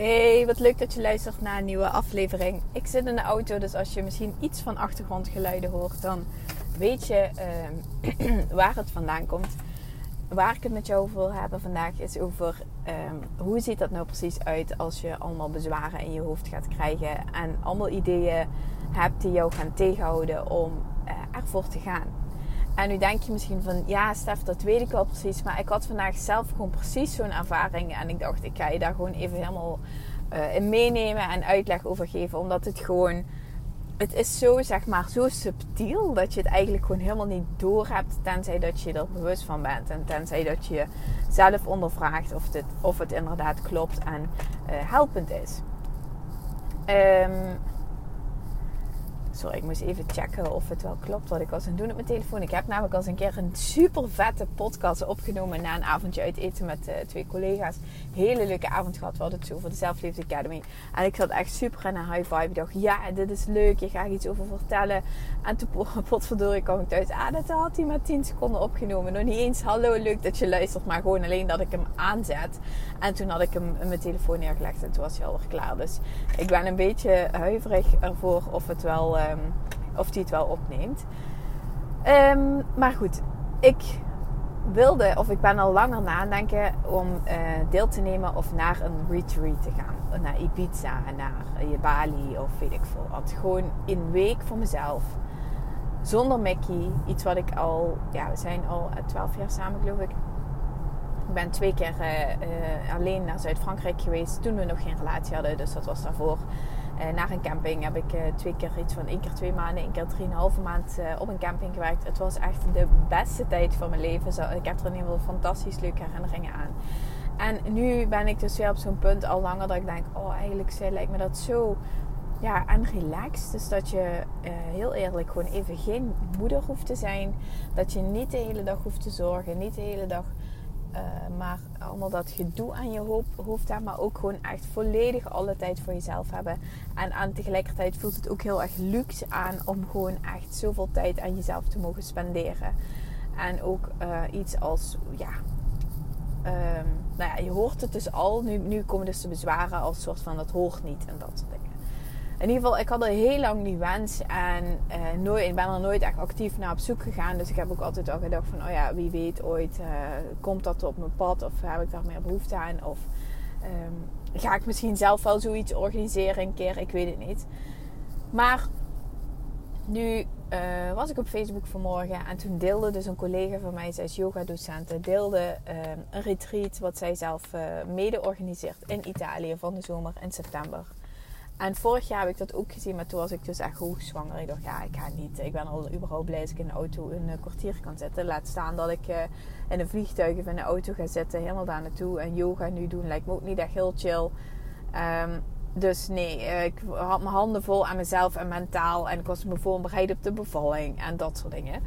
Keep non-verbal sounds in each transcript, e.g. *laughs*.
Hey, wat leuk dat je luistert naar een nieuwe aflevering. Ik zit in de auto, dus als je misschien iets van achtergrondgeluiden hoort, dan weet je ehm, *clears throat* waar het vandaan komt. Waar ik het met jou over wil hebben vandaag is over um, hoe ziet dat nou precies uit als je allemaal bezwaren in je hoofd gaat krijgen en allemaal ideeën hebt die jou gaan tegenhouden om uh, ervoor te gaan. En nu denk je misschien van, ja Stef, dat weet ik wel precies. Maar ik had vandaag zelf gewoon precies zo'n ervaring. En ik dacht, ik ga je daar gewoon even helemaal uh, in meenemen en uitleg over geven. Omdat het gewoon, het is zo, zeg maar, zo subtiel. Dat je het eigenlijk gewoon helemaal niet door hebt. Tenzij dat je er bewust van bent. En tenzij dat je zelf ondervraagt of, dit, of het inderdaad klopt en uh, helpend is. Um, Sorry, ik moest even checken of het wel klopt wat ik was aan het doen op mijn telefoon. Ik heb namelijk al een keer een super vette podcast opgenomen na een avondje uit eten met uh, twee collega's. Hele leuke avond gehad. We hadden het zo over de Selfliefde Academy. En ik zat echt super in een high vibe. Ik dacht, ja, dit is leuk. Je gaat iets over vertellen. En toen *laughs* potverdorie kwam ik thuis. Ah, dat had hij maar 10 seconden opgenomen. Nog niet eens, hallo, leuk dat je luistert. Maar gewoon alleen dat ik hem aanzet. En toen had ik hem in mijn telefoon neergelegd. En toen was hij alweer klaar. Dus ik ben een beetje huiverig ervoor of het wel... Uh, um, of die het wel opneemt. Um, maar goed, ik wilde, of ik ben al langer nadenken om uh, deel te nemen of naar een retreat te gaan. Naar Ibiza, naar Bali of weet ik veel wat. Gewoon een week voor mezelf. Zonder Mickey. Iets wat ik al, ja, we zijn al 12 jaar samen geloof ik. Ik ben twee keer uh, uh, alleen naar Zuid-Frankrijk geweest toen we nog geen relatie hadden. Dus dat was daarvoor. Uh, naar een camping heb ik uh, twee keer iets van één keer twee maanden, één keer drieënhalve maand uh, op een camping gewerkt. Het was echt de beste tijd van mijn leven. Zo, ik heb er in ieder geval fantastisch leuke herinneringen aan. En nu ben ik dus weer op zo'n punt al langer dat ik denk, oh eigenlijk lijkt me dat zo ja, en relaxed. Dus dat je heel eerlijk gewoon even geen moeder hoeft te zijn. Dat je niet de hele dag hoeft te zorgen, niet de hele dag uh, maar allemaal dat gedoe aan je hoofd hebben. Maar ook gewoon echt volledig alle tijd voor jezelf hebben. En aan tegelijkertijd voelt het ook heel erg luxe aan om gewoon echt zoveel tijd aan jezelf te mogen spenderen. En ook uh, iets als, ja, um, nou ja, je hoort het dus al. Nu, nu komen dus de bezwaren als soort van dat hoort niet en dat soort dingen in ieder geval, ik had er heel lang die wens. En uh, nooit, ik ben er nooit echt actief naar op zoek gegaan. Dus ik heb ook altijd al gedacht van, oh ja, wie weet ooit uh, komt dat op mijn pad. Of heb ik daar meer behoefte aan. Of um, ga ik misschien zelf wel zoiets organiseren een keer. Ik weet het niet. Maar nu uh, was ik op Facebook vanmorgen. En toen deelde dus een collega van mij, zij is yoga docent. Deelde een retreat wat zij zelf mede organiseert in Italië van de zomer in september. En vorig jaar heb ik dat ook gezien, maar toen was ik dus echt hoogzwanger. Ik dacht, ja, ik ga niet. Ik ben al überhaupt blij als ik in de auto een eh, kwartier kan zitten. Laat staan dat ik uh, in een vliegtuig of in de auto ga zitten, helemaal daar naartoe. En yoga nu doen lijkt me ook niet echt heel chill. Um, dus nee, eh, ik had mijn handen vol aan mezelf en mentaal. En ik was me voorbereid op de bevalling en dat soort dingen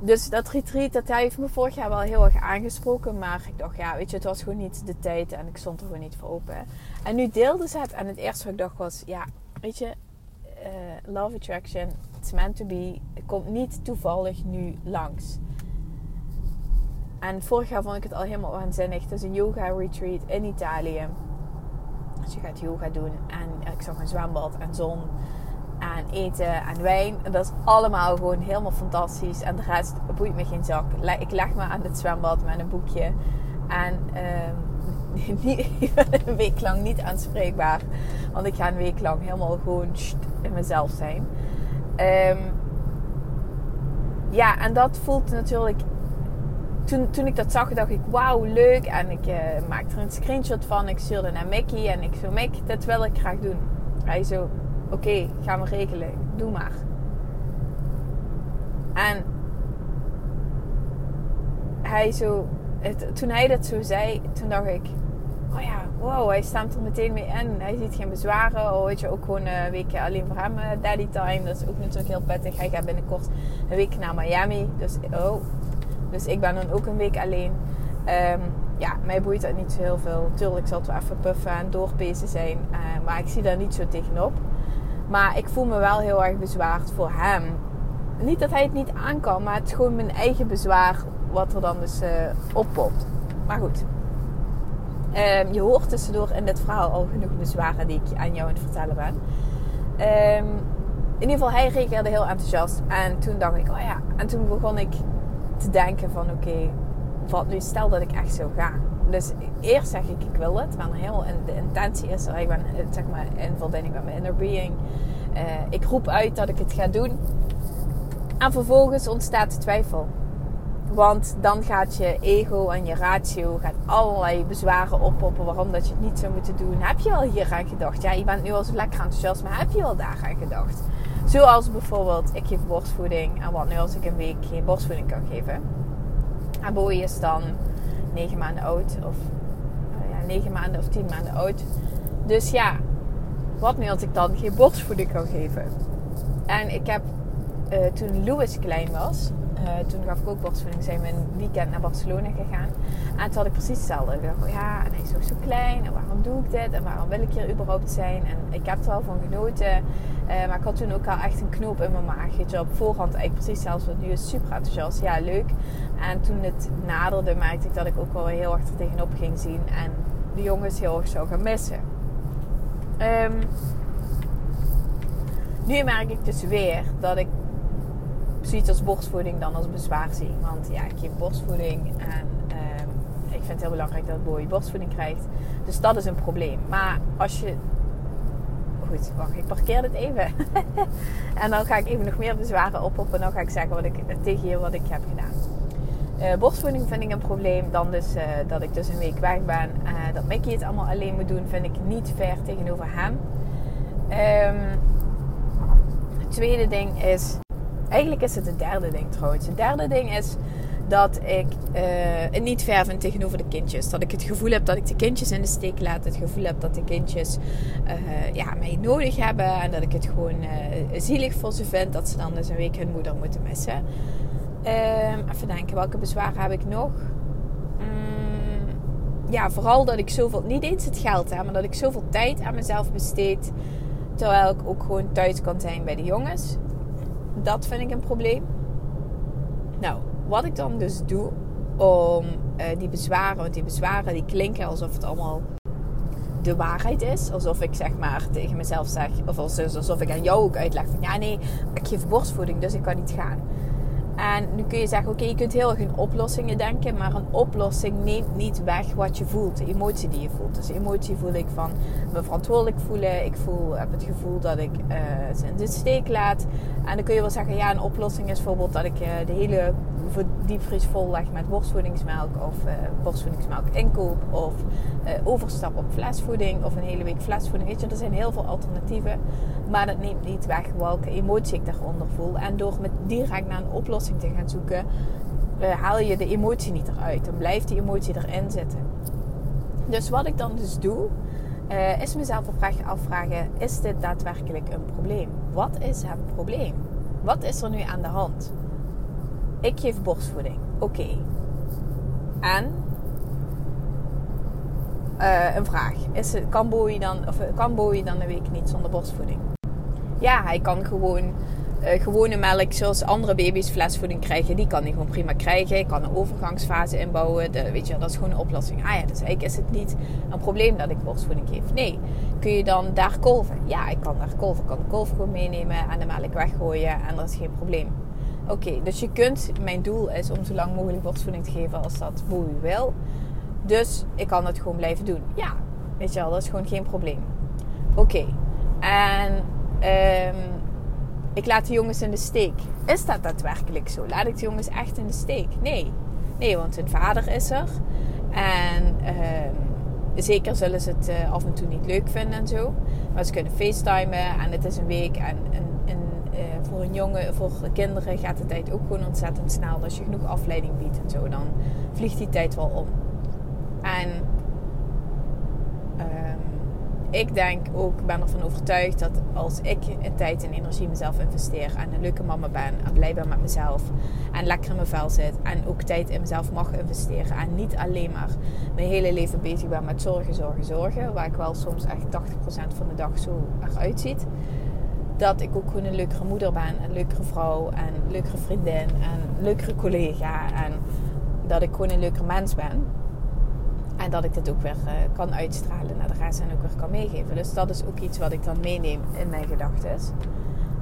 dus dat retreat, dat heeft me vorig jaar wel heel erg aangesproken. Maar ik dacht, ja, weet je, het was gewoon niet de tijd en ik stond er gewoon niet voor open. En nu deelde ze het en het eerste wat ik dacht was, ja, weet je, uh, Love Attraction, it's meant to be, komt niet toevallig nu langs. En vorig jaar vond ik het al helemaal waanzinnig. Het is een yoga retreat in Italië. Dus je gaat yoga doen en ik zag een zwembad en zon eten, aan wijn. Dat is allemaal gewoon helemaal fantastisch. En de rest boeit me geen zak. Ik leg me aan het zwembad met een boekje. En *laughs* uh, een week lang niet aanspreekbaar. Want ik ga een week lang helemaal gewoon in mezelf zijn. Um, ja, en dat voelt natuurlijk. Toen, toen ik dat zag, dacht ik: wauw, leuk. En ik uh, maakte er een screenshot van. Ik stuurde naar Mickey. En ik zo: Mick, dit wil ik graag doen. Hij zo: Oké, gaan we regelen. Doe maar. En hij zo, het, toen hij dat zo zei, toen dacht ik: oh ja, wow, hij staat er meteen mee in. Hij ziet geen bezwaren. Oh, weet je, ook gewoon een weekje alleen voor hem daddy time. Dat is ook natuurlijk heel prettig. Hij gaat binnenkort een week naar Miami. Dus, oh. dus ik ben dan ook een week alleen. Um, ja, mij boeit dat niet zo heel veel. Tuurlijk zal het wel even puffen en doorpezen zijn. Uh, maar ik zie daar niet zo tegenop. Maar ik voel me wel heel erg bezwaard voor hem. Niet dat hij het niet aan kan, maar het is gewoon mijn eigen bezwaar wat er dan dus uh, oppopt. Maar goed. Um, je hoort tussendoor in dit verhaal al genoeg bezwaren die ik aan jou aan het vertellen ben. Um, in ieder geval, hij reageerde heel enthousiast. En toen dacht ik, oh ja. En toen begon ik te denken van, oké, wat nu stel dat ik echt zou gaan. Dus eerst zeg ik, ik wil het. Maar heel, de intentie is er. Ik ben zeg maar in verbinding met mijn inner being. Uh, ik roep uit dat ik het ga doen. En vervolgens ontstaat de twijfel. Want dan gaat je ego en je ratio gaat allerlei bezwaren oppoppen waarom dat je het niet zou moeten doen. Heb je wel hier aan gedacht? Ja, je bent nu al zo lekker enthousiast, maar heb je wel daar aan gedacht? Zoals bijvoorbeeld, ik geef borstvoeding. En wat nu als ik een week geen borstvoeding kan geven? En Boy is dan 9 maanden oud. Of uh, ja, 9 maanden of 10 maanden oud. Dus ja, wat nu als ik dan geen borstvoeding kan geven? En ik heb uh, toen Louis klein was, uh, toen gaf ik ook borstvoeding, zijn we een weekend naar Barcelona gegaan. En toen had ik precies hetzelfde. Ik dacht, ja, en hij is ook zo klein. En waarom doe ik dit? En waarom wil ik hier überhaupt zijn? En ik heb er wel van genoten. Uh, maar ik had toen ook al echt een knoop in mijn maag. Weet je, op voorhand eigenlijk precies zelfs wat nu is super enthousiast. Ja, leuk. En toen het naderde, merkte ik dat ik ook wel heel erg er tegenop ging zien. En de jongens heel erg zou gaan missen. Um, nu merk ik dus weer dat ik zoiets als borstvoeding dan als bezwaar zie. Want ja, ik geef borstvoeding en uh, ik vind het heel belangrijk dat Boy borstvoeding krijgt. Dus dat is een probleem. Maar als je... Wacht, ik parkeer dit even. *laughs* en dan ga ik even nog meer bezwaren op en dan ga ik zeggen wat ik, tegen je wat ik heb gedaan. Uh, borstvoeding vind ik een probleem. Dan dus uh, dat ik dus een week weg ben. Uh, dat Mickey het allemaal alleen moet doen, vind ik niet fair tegenover hem. Het tweede ding is Eigenlijk is het het derde ding trouwens. Het derde ding is dat ik het niet ver vind tegenover de kindjes. Dat ik het gevoel heb dat ik de kindjes in de steek laat. Het gevoel heb dat de kindjes uh, ja, mij nodig hebben. En dat ik het gewoon uh, zielig voor ze vind dat ze dan dus een week hun moeder moeten missen. Ehm, even denken, welke bezwaren heb ik nog? Mm, ja, vooral dat ik zoveel, niet eens het geld heb, maar dat ik zoveel tijd aan mezelf besteed. Terwijl ik ook gewoon thuis kan zijn bij de jongens. Dat vind ik een probleem. Wat ik dan dus doe om uh, die bezwaren, want die bezwaren die klinken alsof het allemaal de waarheid is. Alsof ik zeg maar tegen mezelf zeg, of alsof ik aan jou ook uitleg van ja nee, ik geef borstvoeding, dus ik kan niet gaan. En nu kun je zeggen, oké, je kunt heel erg in oplossingen denken, maar een oplossing neemt niet weg wat je voelt, de emotie die je voelt. Dus emotie voel ik van me verantwoordelijk voelen. Ik voel, heb het gevoel dat ik uh, ze in de steek laat. En dan kun je wel zeggen, ja, een oplossing is bijvoorbeeld dat ik uh, de hele diepvries vol leg met borstvoedingsmelk of uh, borstvoedingsmelk inkoop of overstap op flesvoeding of een hele week flesvoeding. Weet je, er zijn heel veel alternatieven. Maar dat neemt niet weg welke emotie ik daaronder voel. En door met direct naar een oplossing te gaan zoeken, uh, haal je de emotie niet eruit. Dan blijft die emotie erin zitten. Dus wat ik dan dus doe, uh, is mezelf afvragen: is dit daadwerkelijk een probleem? Wat is het probleem? Wat is er nu aan de hand? Ik geef borstvoeding. Oké. En uh, een vraag: is kan, Bowie dan, of, kan Bowie dan een week niet zonder borstvoeding? ja, hij kan gewoon uh, gewone melk zoals andere baby's flesvoeding krijgen. Die kan hij gewoon prima krijgen. Ik kan een overgangsfase inbouwen. Weet je, dat is gewoon een oplossing. Ah ja, dus eigenlijk is het niet een probleem dat ik borstvoeding geef. Nee. Kun je dan daar kolven? Ja, ik kan daar kolven. Ik kan de kolf gewoon meenemen en de melk weggooien. En dat is geen probleem. Oké, dus je kunt... Mijn doel is om zo lang mogelijk borstvoeding te geven als dat hoe u wil. Dus ik kan het gewoon blijven doen. Ja, weet je wel, dat is gewoon geen probleem. Oké. En Um, ik laat de jongens in de steek. Is dat daadwerkelijk zo? Laat ik de jongens echt in de steek? Nee. Nee, want hun vader is er. En um, zeker zullen ze het uh, af en toe niet leuk vinden en zo. Maar ze kunnen facetimen en het is een week. En, uh, voor een jongen, voor kinderen gaat de tijd ook gewoon ontzettend snel. Als je genoeg afleiding biedt en zo, dan vliegt die tijd wel om. En Ehm, ik denk ook, ben ervan overtuigd dat als ik in tijd en energie mezelf investeer en een leuke mama ben en blij ben met mezelf en lekker in mijn vel zit en ook tijd in mezelf mag investeren en niet alleen maar mijn hele leven bezig ben met zorgen, zorgen, zorgen, waar ik wel soms echt 80% van de dag zo eruit ziet, dat ik ook gewoon een leukere moeder ben, een leukere vrouw en een leukere vriendin en een leukere collega en dat ik gewoon een leukere mens ben. En dat ik dit ook weer uh, kan uitstralen naar de rest en ook weer kan meegeven. Dus dat is ook iets wat ik dan meeneem in mijn gedachten.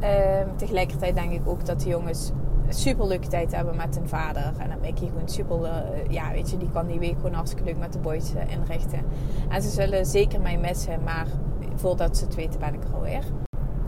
Uh, tegelijkertijd denk ik ook dat de jongens super leuke tijd hebben met hun vader. En dat Mickey gewoon super, uh, ja weet je, die kan die week gewoon hartstikke leuk met de boys uh, inrichten. En ze zullen zeker mij missen, maar voordat ze het weten ben ik er alweer.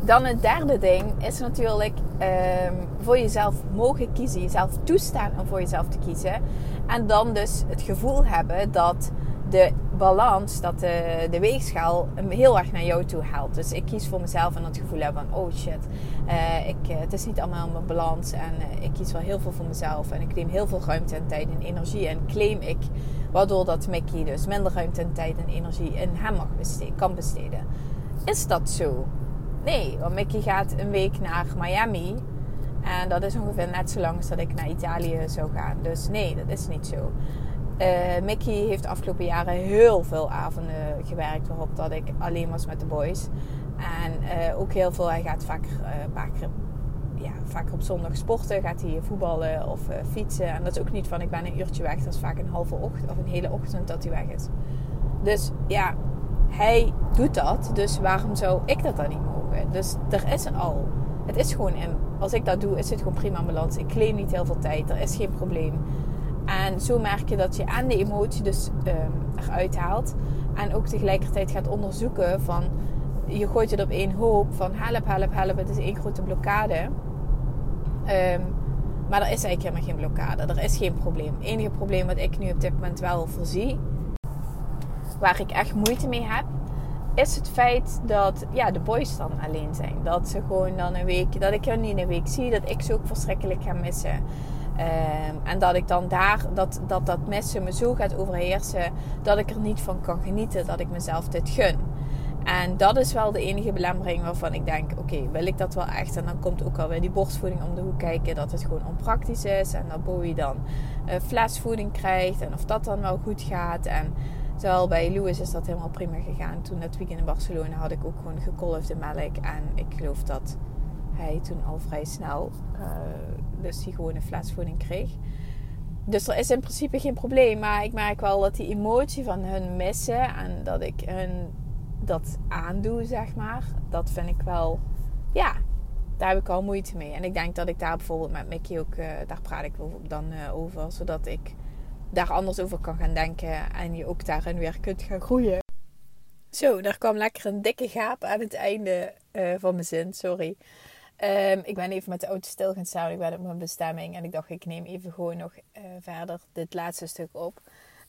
Dan het derde ding is natuurlijk ehm, voor jezelf mogen kiezen. Jezelf toestaan om voor jezelf te kiezen. En dan dus het gevoel hebben dat de balans, dat de, de weegschaal hem heel erg naar jou toe haalt. Dus ik kies voor mezelf en het gevoel hebben van oh shit, uh, ik, eh, het is niet allemaal mijn balans. En uh, ik kies wel heel veel voor mezelf. En ik neem heel veel ruimte en tijd en energie. En claim ik, waardoor dat Mickey dus minder ruimte en tijd en energie in hem mag besteden, kan besteden. Is dat zo? Nee, want Mickey gaat een week naar Miami. En dat is ongeveer net zo lang als dat ik naar Italië zou gaan. Dus nee, dat is niet zo. Uh, Mickey heeft de afgelopen jaren heel veel avonden gewerkt waarop dat ik alleen was met de boys. En uh, ook heel veel, hij gaat vaker, uh, paar keer, ja, vaker op zondag sporten, gaat hij voetballen of fietsen. En dat is ook niet van ik ben een uurtje weg, dat is vaak een halve ochtend of een hele ochtend dat hij weg is. Dus ja, hij doet dat, dus waarom zou ik dat dan niet mogen? Dus er is al. Het is gewoon, en als ik dat doe, is het gewoon prima balans. Ik claim niet heel veel tijd, er is geen probleem. En zo merk je dat je aan de emotie dus um, eruit haalt. En ook tegelijkertijd gaat onderzoeken van... Je gooit het op één hoop van help, help, help. Het is één grote blokkade. Um, maar er is eigenlijk helemaal geen blokkade. Er is geen probleem. Het enige probleem wat ik nu op dit moment wel voorzie... Waar ik echt moeite mee heb... Is het feit dat ja, de boys dan alleen zijn. Dat ze gewoon dan een week... Dat ik hen niet een week zie. Dat ik ze ook verschrikkelijk ga missen. Um, en dat ik dan daar, dat, dat dat missen me zo gaat overheersen, dat ik er niet van kan genieten, dat ik mezelf dit gun. En dat is wel de enige belemmering waarvan ik denk: oké, wil ik dat wel echt? En dan komt ook alweer die borstvoeding om de hoek kijken, dat het gewoon onpraktisch is. En dat Bowie dan uh, flesvoeding krijgt en of dat dan wel goed gaat. En terwijl bij Louis is dat helemaal prima gegaan. Toen dat weekend in Barcelona had ik ook gewoon gekolfde melk. En ik geloof dat hij toen al vrij snel. Uh, dus die gewoon een flesvoeding kreeg. Dus er is in principe geen probleem. Maar ik merk wel dat die emotie van hun missen en dat ik hun dat aandoe, zeg maar. Dat vind ik wel, ja, daar heb ik al moeite mee. En ik denk dat ik daar bijvoorbeeld met Mickey ook, uh, daar praat ik dan uh, over. Zodat ik daar anders over kan gaan denken en je ook daarin weer kunt gaan groeien. Zo, daar kwam lekker een dikke gaap aan het einde uh, van mijn zin, sorry. Um, ik ben even met de auto stil gaan staan. Ik ben op mijn bestemming. En ik dacht, ik neem even gewoon nog uh, verder dit laatste stuk op.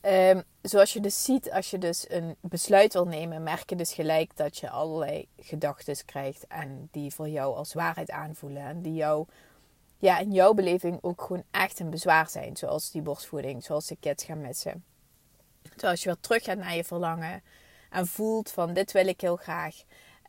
Um, zoals je dus ziet, als je dus een besluit wil nemen, merk je dus gelijk dat je allerlei gedachten krijgt. En die voor jou als waarheid aanvoelen. En die jou, ja, in jouw beleving ook gewoon echt een bezwaar zijn. Zoals die borstvoeding, zoals de kids gaan missen. Zoals je weer terug gaat naar je verlangen. En voelt van dit wil ik heel graag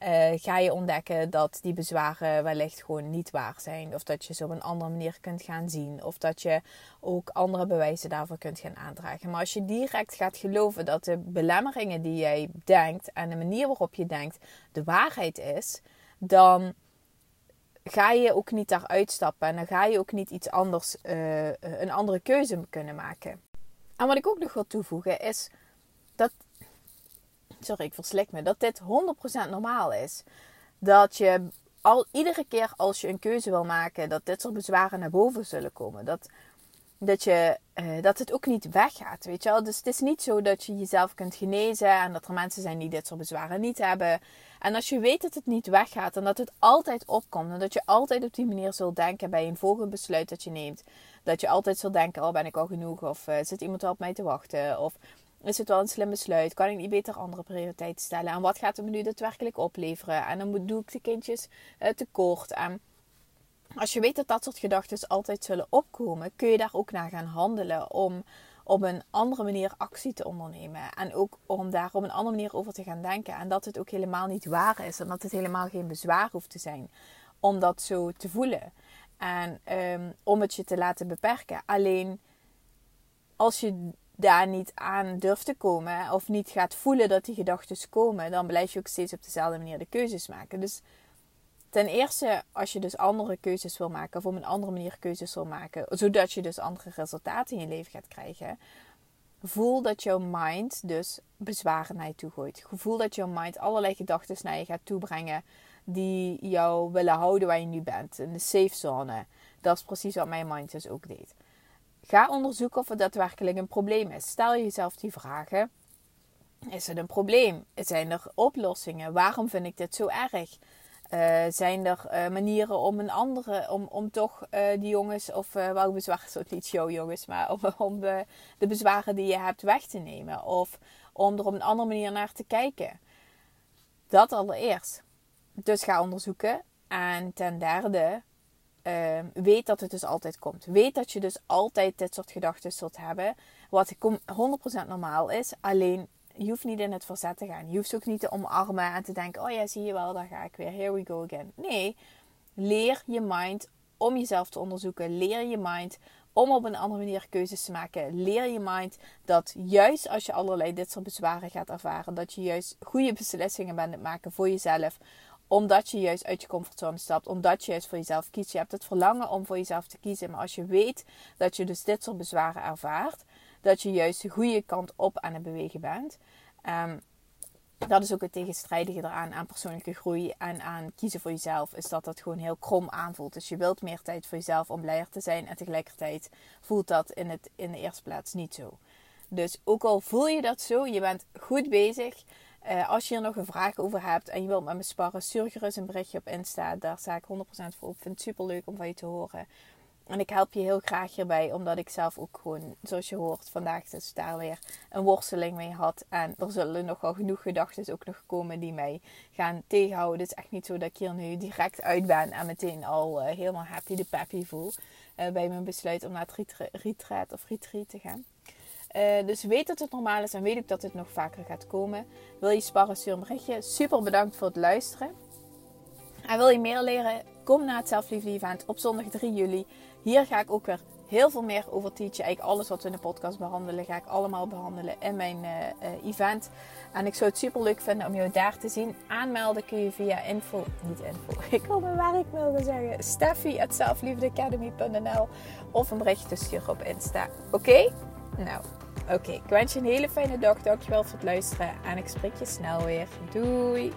uh, ga je ontdekken dat die bezwaren wellicht gewoon niet waar zijn. Of dat je ze op een andere manier kunt gaan zien. Of dat je ook andere bewijzen daarvoor kunt gaan aandragen. Maar als je direct gaat geloven dat de belemmeringen die jij denkt en de manier waarop je denkt de waarheid is, dan ga je ook niet daar uitstappen. En dan ga je ook niet iets anders, uh, een andere keuze kunnen maken. En wat ik ook nog wil toevoegen is dat sorry, ik verslik me, dat dit 100% normaal is. Dat je al iedere keer als je een keuze wil maken, dat dit soort bezwaren naar boven zullen komen. Dat, dat, je, uh, dat het ook niet weggaat, weet je wel. Dus het is niet zo dat je jezelf kunt genezen en dat er mensen zijn die dit soort bezwaren niet hebben. En als je weet dat het niet weggaat en dat het altijd opkomt en dat je altijd op die manier zult denken bij een volgend besluit dat je neemt. Dat je altijd zult denken, oh ben ik al genoeg of uh, zit iemand wel op mij te wachten of is het wel een slim besluit? Kan ik niet beter andere prioriteiten stellen? En wat gaat het me nu daadwerkelijk opleveren? En dan doe ik de kindjes uh, tekort. En als je weet dat dat soort gedachten altijd zullen opkomen, kun je daar ook naar gaan handelen om op een andere manier actie te ondernemen. En ook om daar op een andere manier over te gaan denken. En dat het ook helemaal niet waar is. En dat het helemaal geen bezwaar hoeft te zijn om dat zo te voelen. En um, om het je te laten beperken. Alleen als je daar niet aan durft te komen of niet gaat voelen dat die gedachten komen, dan blijf je ook steeds op dezelfde manier de keuzes maken. Dus ten eerste, als je dus andere keuzes wil maken of op een andere manier keuzes wil maken, zodat je dus andere resultaten in je leven gaat krijgen, voel dat jouw mind dus bezwaren naar je toe gooit. Voel dat jouw mind allerlei gedachten naar je gaat toebrengen die jou willen houden waar je nu bent, in de safe zone. Dat is precies wat mijn mind dus ook deed. Ga onderzoeken of het daadwerkelijk een probleem is. Stel jezelf die vragen. Is het een probleem? Zijn er oplossingen? Waarom vind ik dit zo erg? Uh, zijn er uh, manieren om een andere, om, om toch uh, die jongens, of welke bezwaren, zo niet show jongens, maar om, *laughs* om de, de bezwaren die je hebt weg te nemen. Of om er op een andere manier naar te kijken. Dat allereerst. Dus ga onderzoeken. En ten derde, uh, weet dat het dus altijd komt. Weet dat je dus altijd dit soort gedachten zult hebben. Wat 100% normaal is. Alleen je hoeft niet in het verzet te gaan. Je hoeft ook niet te omarmen en te denken: oh ja, zie je wel, daar ga ik weer. Here we go again. Nee, leer je mind om jezelf te onderzoeken. Leer je mind om op een andere manier keuzes te maken. Leer je mind dat juist als je allerlei dit soort bezwaren gaat ervaren, dat je juist goede beslissingen bent maken voor jezelf omdat je juist uit je comfortzone stapt. Omdat je juist voor jezelf kiest. Je hebt het verlangen om voor jezelf te kiezen. Maar als je weet dat je dus dit soort bezwaren ervaart. Dat je juist de goede kant op aan het bewegen bent. Um, dat is ook het tegenstrijdige eraan aan persoonlijke groei en aan kiezen voor jezelf. Is dat dat gewoon heel krom aanvoelt. Dus je wilt meer tijd voor jezelf om blijer te zijn. En tegelijkertijd voelt dat in, het, in de eerste plaats niet zo. Dus ook al voel je dat zo, je bent goed bezig. Uh, als je hier nog een vraag over hebt en je wilt met me sparren, stuur een berichtje op Insta. Daar sta ik 100% voor op. Vind het super leuk om van je te horen. En ik help je heel graag hierbij, omdat ik zelf ook gewoon, zoals je hoort, vandaag dus daar weer een worsteling mee had. En er zullen nog wel genoeg gedachten ook nog komen die mij gaan tegenhouden. Het is echt niet zo dat ik hier nu direct uit ben en meteen al uh, helemaal happy de peppy voel. Uh, bij mijn besluit om naar het retreat of retreat te gaan. Uh, dus weet dat het normaal is en weet ook dat het nog vaker gaat komen. Wil je sparren, stuur berichtje. Super bedankt voor het luisteren. En wil je meer leren? Kom naar het Zelfliefde Event op zondag 3 juli. Hier ga ik ook weer heel veel meer over teachen. Eigenlijk alles wat we in de podcast behandelen, ga ik allemaal behandelen in mijn uh, uh, event. En ik zou het super leuk vinden om jou daar te zien. Aanmelden kun je via info, niet info, *laughs* ik wil mijn werk wilde zeggen. Steffi at zelfliefdeacademy.nl of een berichtje sturen op Insta. Oké? Nou, oké. Ik wens je een hele fijne dag. Dankjewel voor het luisteren. En ik spreek je snel weer. Doei!